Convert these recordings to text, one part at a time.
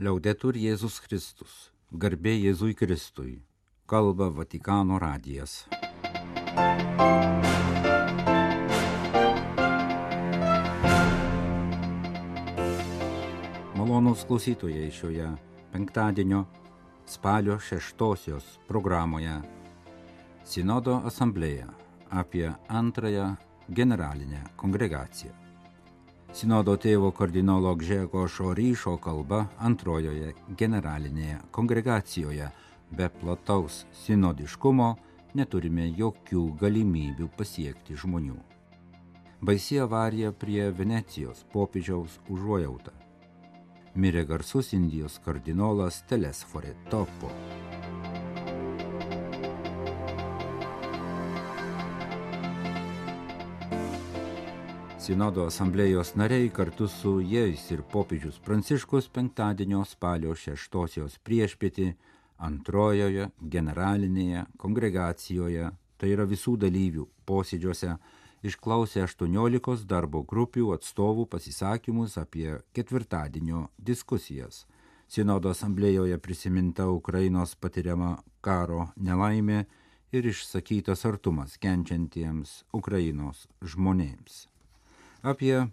Liaudetur Jėzus Kristus, garbė Jėzui Kristui, kalba Vatikano radijas. Malonus klausytojai šioje penktadienio spalio šeštosios programoje Sinodo asamblėja apie antrąją generalinę kongregaciją. Sinodo tėvo kardinolo Gžegošo ryšo kalba antrojoje generalinėje kongregacijoje. Be plataus sinodiškumo neturime jokių galimybių pasiekti žmonių. Baisi avarija prie Venecijos popiežiaus užuojauta. Mirė garsus Indijos kardinolas Telesfore Topo. Sinodo asamblėjos nariai kartu su jais ir popiežius Pranciškus penktadienio spalio šeštosios priešpėti antrojoje generalinėje kongregacijoje, tai yra visų dalyvių posėdžiuose, išklausė 18 darbo grupių atstovų pasisakymus apie ketvirtadienio diskusijas. Sinodo asamblėjoje prisiminta Ukrainos patiriama karo nelaimė ir išsakytas artumas kenčiantiems Ukrainos žmonėms. Apie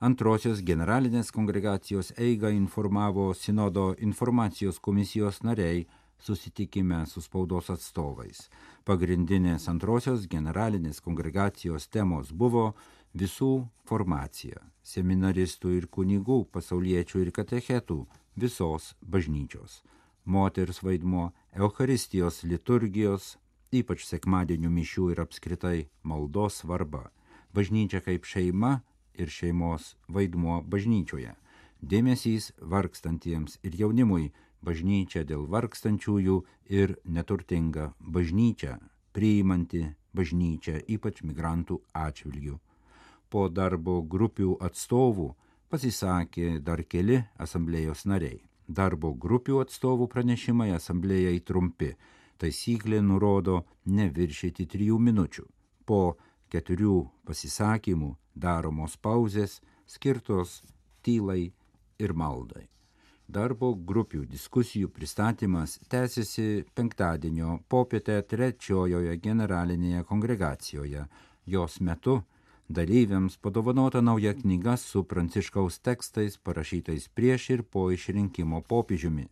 antrosios generalinės kongregacijos eigą informavo Sinodo informacijos komisijos nariai susitikime su spaudos atstovais. Pagrindinės antrosios generalinės kongregacijos temos buvo visų formacija - seminaristų ir kunigų, pasauliečių ir katechetų visos bažnyčios, moters vaidmo, Euharistijos liturgijos, ypač sekmadienių mišių ir apskritai maldos svarba bažnyčia kaip šeima ir šeimos vaidmuo bažnyčioje, dėmesys vargstantiems ir jaunimui, bažnyčia dėl vargstančiųjų ir neturtinga bažnyčia, priimanti bažnyčia ypač migrantų atžvilgių. Po darbo grupių atstovų pasisakė dar keli asamblėjos nariai. Darbo grupių atstovų pranešimai asamblėjai trumpi. Taisyklė nurodo neviršyti trijų minučių. Po keturių pasisakymų daromos pauzės skirtos tylai ir maldai. Darbo grupių diskusijų pristatymas tęsiasi penktadienio popietę trečiojoje generalinėje kongregacijoje. Jos metu dalyviams padovanota nauja knyga su pranciškaus tekstais parašytais prieš ir po išrinkimo popiežiumi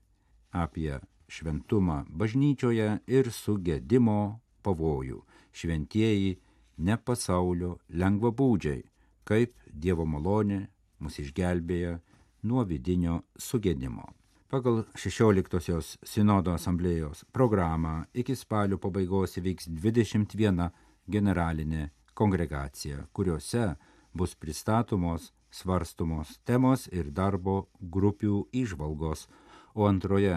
apie šventumą bažnyčioje ir sugėdimo pavojų. Šventieji ne pasaulio lengvabūdžiai, kaip Dievo malonė mus išgelbėja nuo vidinio sugėdimo. Pagal 16-osios Sinodo asamblėjos programą iki spalio pabaigos įvyks 21 generalinė kongregacija, kuriuose bus pristatomos, svarstomos temos ir darbo grupių išvalgos, o antroje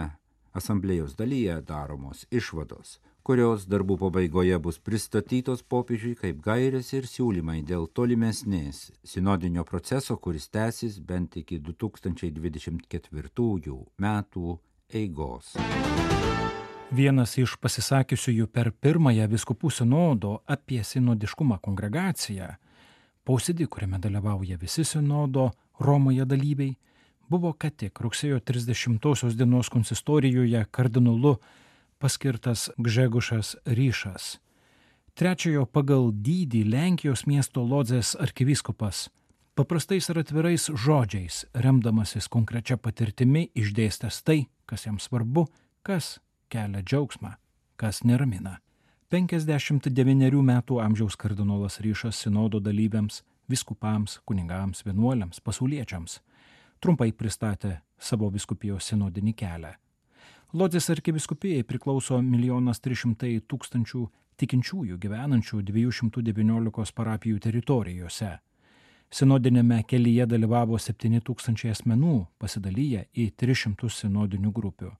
asamblėjos dalyje daromos išvados, kurios darbų pabaigoje bus pristatytos popiežiui kaip gairės ir siūlymai dėl tolimesnės sinodinio proceso, kuris tęsis bent iki 2024 metų eigos. Vienas iš pasisakiusiųjų per pirmąją viskupų sinodo apie sinodiškumą kongregaciją, posėdį, kuriame dalyvauja visi sinodo Romoje dalyviai, buvo ką tik rugsėjo 30 dienos konsistorijoje kardinolu paskirtas Gžegušas Ryšas. Trečiojo pagal dydį Lenkijos miesto Lodzės arkivyskupas paprastais ir atvirais žodžiais, remdamasis konkrečia patirtimi, išdėstęs tai, kas jam svarbu, kas kelia džiaugsmą, kas neramina. 59 metų amžiaus kardinolas ryšas sinodo dalyviams, viskupams, kunigams, vienuoliams, pasauliečiams trumpai pristatė savo viskupijos sinodinį kelią. Lodzės arkiviskupijai priklauso 1 300 tūkstančių tikinčiųjų gyvenančių 219 parapijų teritorijose. Sinodinėme kelyje dalyvavo 7 tūkstančiai asmenų, pasidalyję į 300 sinodinių grupių.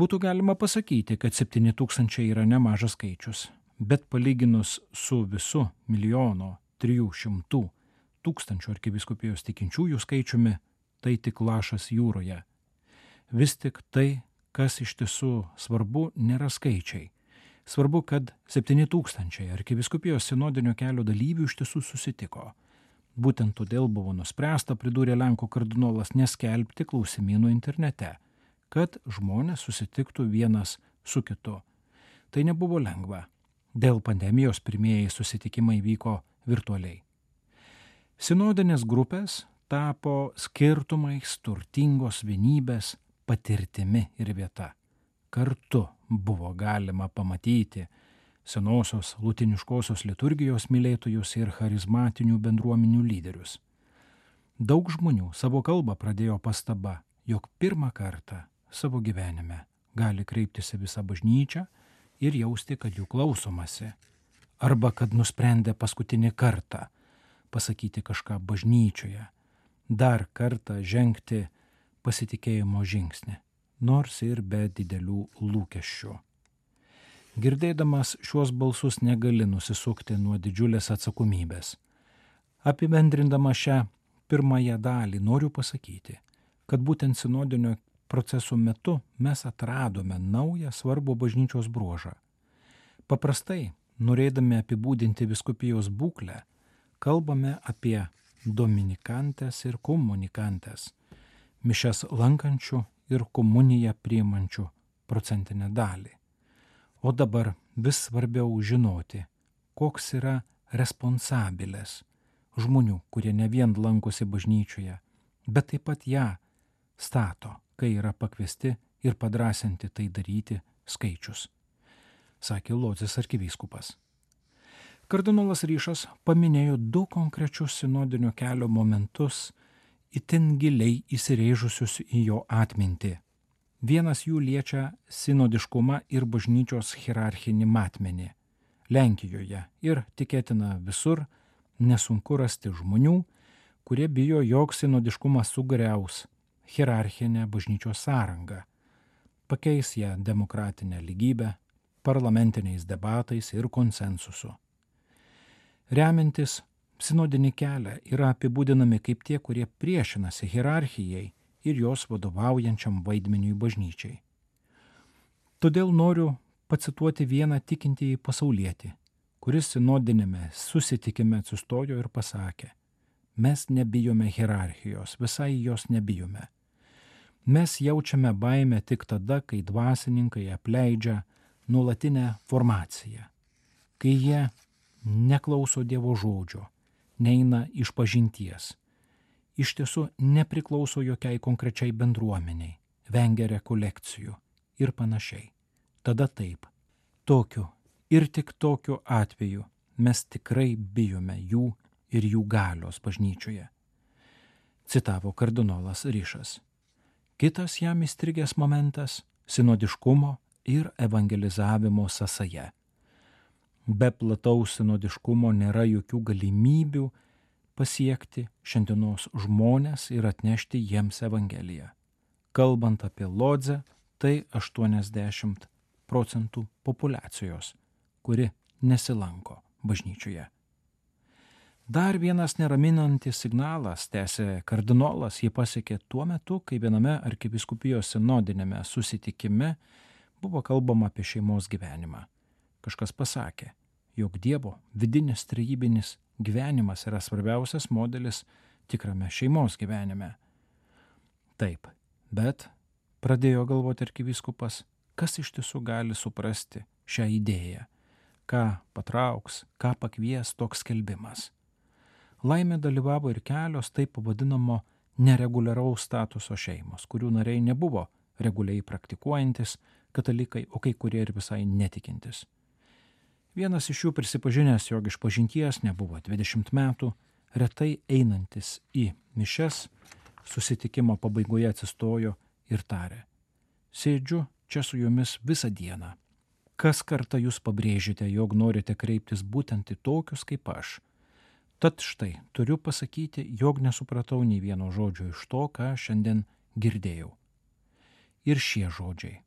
Būtų galima pasakyti, kad 7 tūkstančiai yra nemažas skaičius, bet palyginus su visu milijono 300 tūkstančių arkiviskupijos tikinčiųjų skaičiumi, tai tik lašas jūroje. Vis tik tai kas iš tiesų svarbu, nėra skaičiai. Svarbu, kad 7000 arkiviskupijos sinodinio kelio dalyvių iš tiesų susitiko. Būtent todėl buvo nuspręsta, pridūrė Lenkų kardinolas, neskelbti klausimynų internete, kad žmonės susitiktų vienas su kitu. Tai nebuvo lengva. Dėl pandemijos pirmieji susitikimai vyko virtualiai. Sinodinės grupės tapo skirtumais turtingos vienybės patirtimi ir vieta. Kartu buvo galima pamatyti senosios lutiniškosios liturgijos mylėtojus ir charizmatinių bendruomenių lyderius. Daug žmonių savo kalbą pradėjo pastaba, jog pirmą kartą savo gyvenime gali kreiptis į visą bažnyčią ir jausti, kad jų klausomasi, arba kad nusprendė paskutinį kartą pasakyti kažką bažnyčioje, dar kartą žengti pasitikėjimo žingsnį, nors ir be didelių lūkesčių. Girdėdamas šiuos balsus negali nusisukti nuo didžiulės atsakomybės. Apibendrindama šią pirmąją dalį noriu pasakyti, kad būtent sinodinio proceso metu mes atradome naują svarbų bažnyčios bruožą. Paprastai, norėdami apibūdinti viskupijos būklę, kalbame apie dominikantės ir komunikantės, mišes lankančių ir komuniją priimančių procentinę dalį. O dabar vis svarbiau žinoti, koks yra responsabilės žmonių, kurie ne vien lankosi bažnyčioje, bet taip pat ją stato, kai yra pakviesti ir padrasinti tai daryti skaičius, sakė Lodzės arkivyskupas. Kardinolas Ryšas paminėjo du konkrečius sinodinio kelio momentus, itin giliai įsirėžusius į jo atmintį. Vienas jų liečia sinodiškumą ir bažnyčios hierarchinį matmenį. Lenkijoje ir tikėtina visur nesunku rasti žmonių, kurie bijo, jog sinodiškumas sugriaus hierarchinę bažnyčios sąrangą, pakeis ją demokratinę lygybę, parlamentiniais debatais ir konsensusu remiantis sinodinį kelią yra apibūdinami kaip tie, kurie priešinasi hierarchijai ir jos vadovaujančiam vaidmeniui bažnyčiai. Todėl noriu pacituoti vieną tikintįjį pasaulietį, kuris sinodinėme susitikime atsistojo ir pasakė, mes nebijome hierarchijos, visai jos nebijome. Mes jaučiame baimę tik tada, kai dvasininkai apleidžia nuolatinę formaciją, kai jie neklauso Dievo žodžio, neina iš pažinties. Iš tiesų nepriklauso jokiai konkrečiai bendruomeniai, vengia rekolekcijų ir panašiai. Tada taip, tokiu ir tik tokiu atveju mes tikrai bijome jų ir jų galios bažnyčioje. Citavo kardinolas Ryšas. Kitas jam įstrigęs momentas - sinodiškumo ir evangelizavimo sąsaja be plataus sinodiškumo nėra jokių galimybių pasiekti šiandienos žmonės ir atnešti jiems Evangeliją. Kalbant apie Lodzę, tai 80 procentų populacijos, kuri nesilanko bažnyčioje. Dar vienas neraminantis signalas, tęsė kardinolas, jį pasiekė tuo metu, kai viename arkiviskupijos sinodinėme susitikime buvo kalbama apie šeimos gyvenimą. Kažkas pasakė, jog Dievo vidinis trejybinis gyvenimas yra svarbiausias modelis tikrame šeimos gyvenime. Taip, bet pradėjo galvoti arkivyskupas, kas iš tiesų gali suprasti šią idėją, ką patrauks, ką pakvies toks skelbimas. Laimė dalyvavo ir kelios taip pavadinamo nereguliaraus statuso šeimos, kurių nariai nebuvo reguliai praktikuojantis katalikai, o kai kurie ir visai netikintis. Vienas iš jų prisipažinęs, jog iš pažinties nebuvo 20 metų, retai einantis į mišes, susitikimo pabaigoje atsistojo ir tarė, sėdžiu čia su jumis visą dieną. Kas kartą jūs pabrėžite, jog norite kreiptis būtent į tokius kaip aš. Tad štai turiu pasakyti, jog nesupratau nei vieno žodžio iš to, ką šiandien girdėjau. Ir šie žodžiai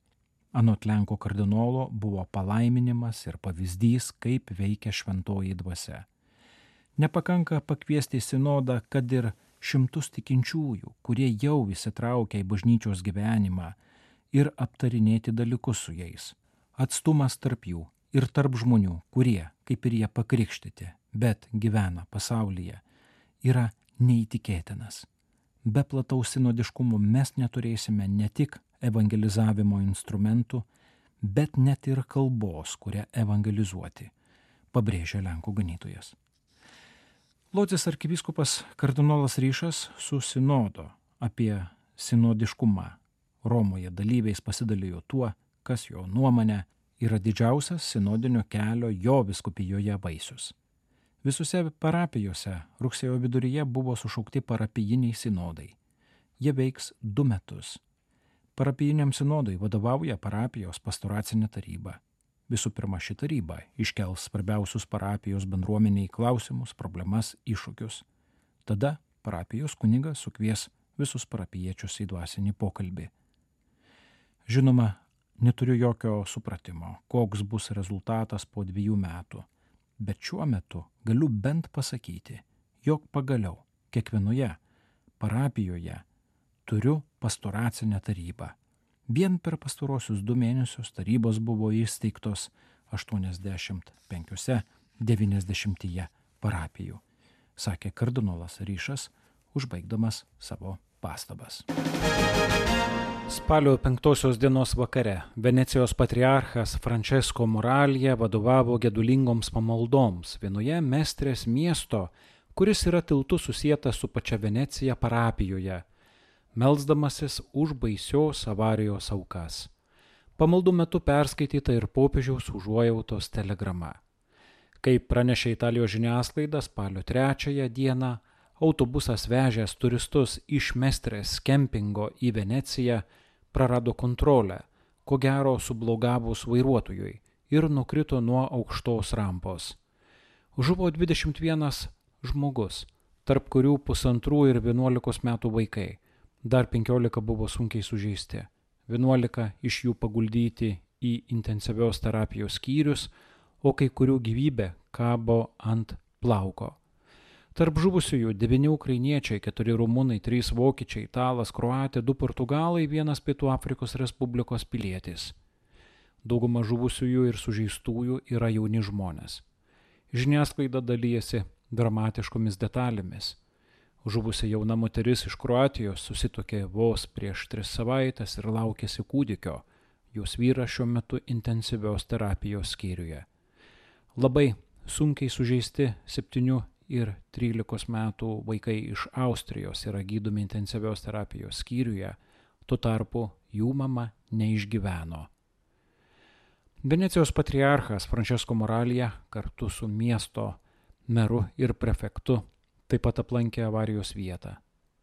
anot Lenko kardinolo buvo palaiminimas ir pavyzdys, kaip veikia šventoji dvasia. Nepakanka pakviesti į sinodą, kad ir šimtus tikinčiųjų, kurie jau įsitraukia į bažnyčios gyvenimą ir aptarinėti dalykus su jais. Atstumas tarp jų ir tarp žmonių, kurie, kaip ir jie pakrikštyti, bet gyvena pasaulyje, yra neįtikėtinas. Be plataus sinodiškumo mes neturėsime ne tik evangelizavimo instrumentų, bet net ir kalbos, kurią evangelizuoti, pabrėžia Lenkų ganytojas. Lodzės arkivyskupas kardinolas Ryšas su sinodo apie sinodiškumą Romoje dalyviais pasidalijo tuo, kas jo nuomonė yra didžiausias sinodinio kelio jo viskupijoje vaisius. Visose parapijose rugsėjo viduryje buvo sušaukti parapijiniai sinodai. Jie veiks du metus. Parapijiniam sinodui vadovauja parapijos pastoracinė taryba. Visų pirma, ši taryba iškels svarbiausius parapijos bendruomeniai klausimus, problemas, iššūkius. Tada parapijos kunigas sukvies visus parapiečius į dvasinį pokalbį. Žinoma, neturiu jokio supratimo, koks bus rezultatas po dviejų metų, bet šiuo metu galiu bent pasakyti, jog pagaliau kiekvienoje parapijoje turiu pastoracinę tarybą. Vien per pastarosius du mėnesius tarybos buvo įsteigtos 85-90 parapijų, sakė kardinolas Ryšas, užbaigdamas savo pastabas. Spalio penktosios dienos vakare Venecijos patriarchas Francesco Moralija vadovavo gedulingoms pamaldoms vienoje Mestrės miesto, kuris yra tiltu susijęs su pačia Venecija parapijoje, melzdamasis už baisios avarijos aukas. Pamaldų metu perskaityta ir popiežiaus užuojautos telegrama. Kaip pranešė Italijos žiniasklaida spalio trečiąją dieną, autobusas vežęs turistus iš Mestrės kempingo į Veneciją prarado kontrolę, ko gero sublogavus vairuotojui ir nukrito nuo aukštos rampos. Žuvo 21 žmogus, tarp kurių pusantrų ir 11 metų vaikai, dar 15 buvo sunkiai sužeisti, 11 iš jų paguldyti į intensyvios terapijos skyrius, o kai kurių gyvybė kabo ant plauko. Tarp žuvusiųjų devyni ukrainiečiai, keturi rumunai, trys vokiečiai, italas, kruatė, du portugalai, vienas Pietų Afrikos Respublikos pilietis. Dauguma žuvusiųjų ir sužeistųjų yra jauni žmonės. Žiniasklaida dalyjasi dramatiškomis detalėmis. Žuvusi jauna moteris iš Kroatijos susitokė vos prieš tris savaitės ir laukėsi kūdikio. Jos vyras šiuo metu intensyvios terapijos skyriuje. Labai sunkiai sužeisti septynių ir 13 metų vaikai iš Austrijos yra gydomi intensyvios terapijos skyriuje, tuo tarpu jų mama neišgyveno. Venecijos patriarchas Francesco Moralija kartu su miesto meru ir prefektu taip pat aplankė avarijos vietą.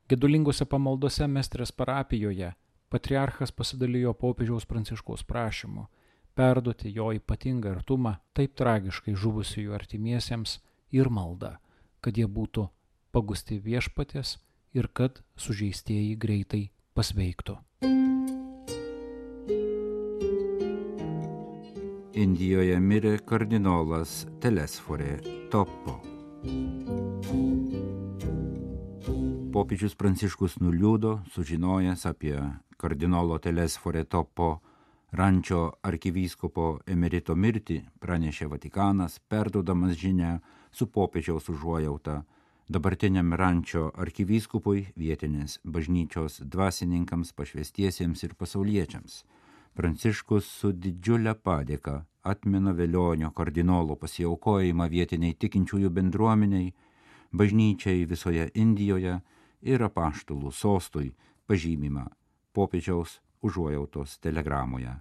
Gedulingose pamaldose Mestrės parapijoje patriarchas pasidalijo popiežiaus pranciškaus prašymu perduoti jo ypatingą artumą taip tragiškai žuvusiųjų artimiesiems ir maldą kad jie būtų pagusti viešpatės ir kad sužeistieji greitai pasveiktų. Indijoje mirė kardinolas Telesforė Topo. Popiežius Pranciškus nuliūdo, sužinojęs apie kardinolo Telesforė Topo rančio arkivyskupo emerito mirtį, pranešė Vatikanas, perdodamas žinę su popiežiaus užuojauta dabartiniam rančio arkivyskupui, vietinės bažnyčios dvasininkams, pašvestiesiems ir pasauliečiams. Pranciškus su didžiulė padėka atmina vėlionio kardinolo pasiaukojimą vietiniai tikinčiųjų bendruomeniai, bažnyčiai visoje Indijoje ir apaštalų sostui pažymimą popiežiaus užuojautos telegramoje.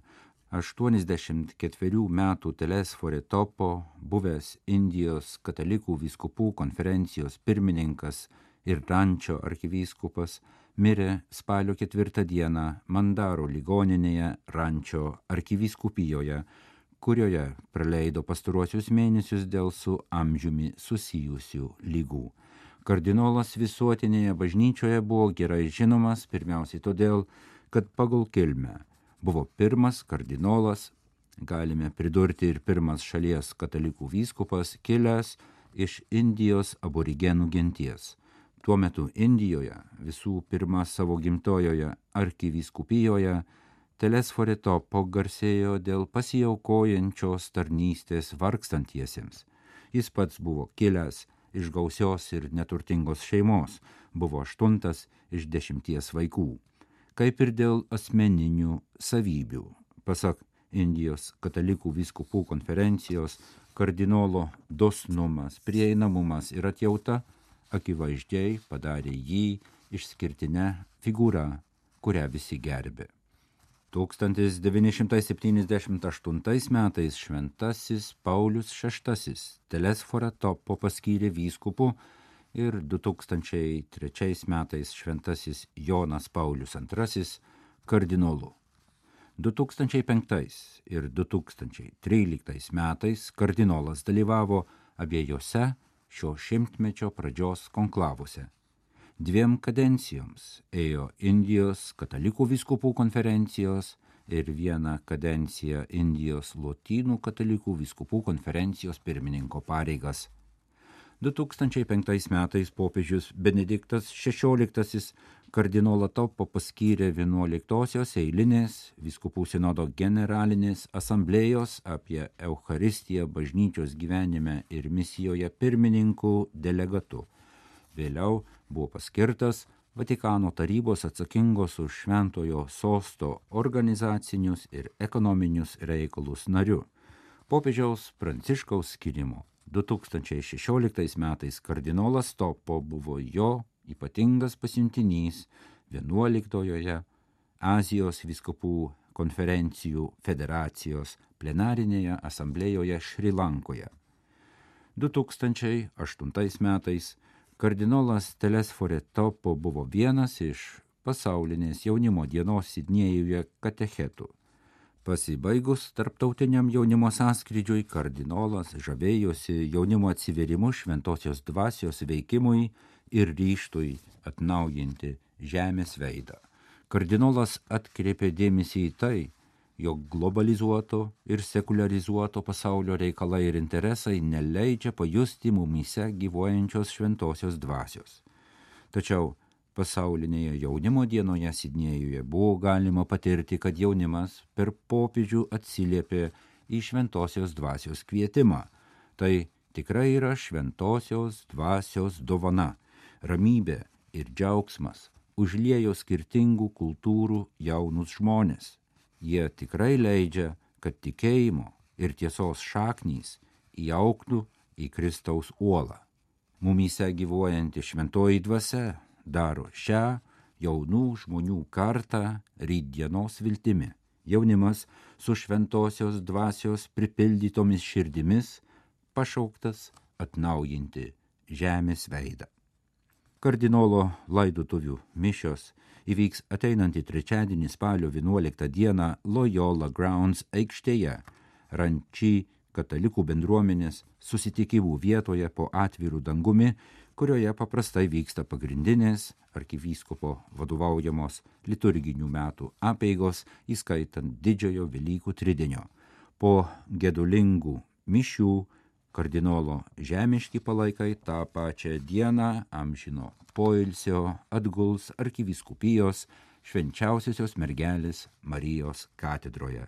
84 metų Telesforė Topo, buvęs Indijos katalikų vyskupų konferencijos pirmininkas ir Rančio arkivyskupas, mirė spalio ketvirtą dieną Mandaro ligoninėje Rančio arkivyskupijoje, kurioje praleido pastaruosius mėnesius dėl su amžiumi susijusių lygų. Kardinolas visuotinėje bažnyčioje buvo gerai žinomas pirmiausiai todėl, kad pagal kilmę buvo pirmas kardinolas, galime pridurti ir pirmas šalies katalikų vyskupas, kilęs iš Indijos aborigenų genties. Tuo metu Indijoje, visų pirma savo gimtojoje arkivyskupijoje, Telesforito pagarsėjo dėl pasijaukojančios tarnystės vargstantiesiems. Jis pats buvo kilęs iš gausios ir neturtingos šeimos, buvo aštuntas iš dešimties vaikų. Kaip ir dėl asmeninių savybių. Pasak Indijos katalikų vyskupų konferencijos, kardinolo dosnumas, prieinamumas ir atjauta akivaizdžiai padarė jį išskirtinę figūrą, kurią visi gerbė. 1978 metais šventasis Paulius VI Telesforą topo paskyrė vyskupu ir 2003 metais šventasis Jonas Paulius II kardinolu. 2005 ir 2013 metais kardinolas dalyvavo abiejose šio šimtmečio pradžios konklavose dviem kadencijoms ėjo Indijos katalikų viskupų konferencijos ir vieną kadenciją Indijos lotynų katalikų viskupų konferencijos pirmininko pareigas. 2005 metais popiežius Benediktas XVI kardinolą Topo paskyrė 11-osios eilinės viskupų sinodo generalinės asamblėjos apie Eucharistiją bažnyčios gyvenime ir misijoje pirmininkų delegatu. Vėliau buvo paskirtas Vatikano tarybos atsakingos už šventojo sosto organizacinius ir ekonominius reikalus nariu. Popiežiaus Pranciškaus skirimo 2016 metais kardinolas Topo buvo jo ypatingas pasiuntinys 11-ojoje Azijos viskupų konferencijų federacijos plenarinėje asamblėjoje Šrilankoje. 2008 metais Kardinolas Telesforė Topo buvo vienas iš pasaulinės jaunimo dienos Sidnėjuje katechetų. Pasibaigus tarptautiniam jaunimo sąskrydžiui, kardinolas žavėjosi jaunimo atsiverimu šventosios dvasios veikimui ir ryštui atnaujinti žemės veidą. Kardinolas atkreipė dėmesį į tai, jog globalizuoto ir sekularizuoto pasaulio reikalai ir interesai neleidžia pajusti mumyse gyvuojančios šventosios dvasios. Tačiau pasaulinėje jaunimo dienoje Sidnėjuje buvo galima patirti, kad jaunimas per popiežių atsiliepė į šventosios dvasios kvietimą. Tai tikrai yra šventosios dvasios dovana, ramybė ir džiaugsmas užliejo skirtingų kultūrų jaunus žmonės jie tikrai leidžia, kad tikėjimo ir tiesos šaknys įauktų į Kristaus uolą. Mumyse gyvuojanti šventoji dvasia daro šią jaunų žmonių kartą rydienos viltimi. Jaunimas su šventosios dvasios pripildytomis širdimis pašauktas atnaujinti žemės veidą. Kardinolo laidotuvių mišios įvyks ateinantį trečiadienį spalio 11 dieną Loyola Grounds aikštėje, Rančy katalikų bendruomenės susitikimų vietoje po atvirų dangumi, kurioje paprastai vyksta pagrindinės arkivyskupo vadovaujamos liturginių metų apeigos, įskaitant didžiojo Velykų tridienio. Po gedulingų mišių kardinolo žemiški palaikai tą pačią dieną amžino poilsio atguls arkivyskupijos švenčiausiosios mergelės Marijos katedroje.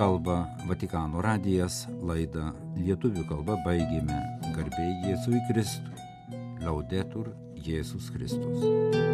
Kalba Vatikano radijas, laidą lietuvių kalba baigėme garbė Jėzui Kristui. Laudetur Jėzus Kristus.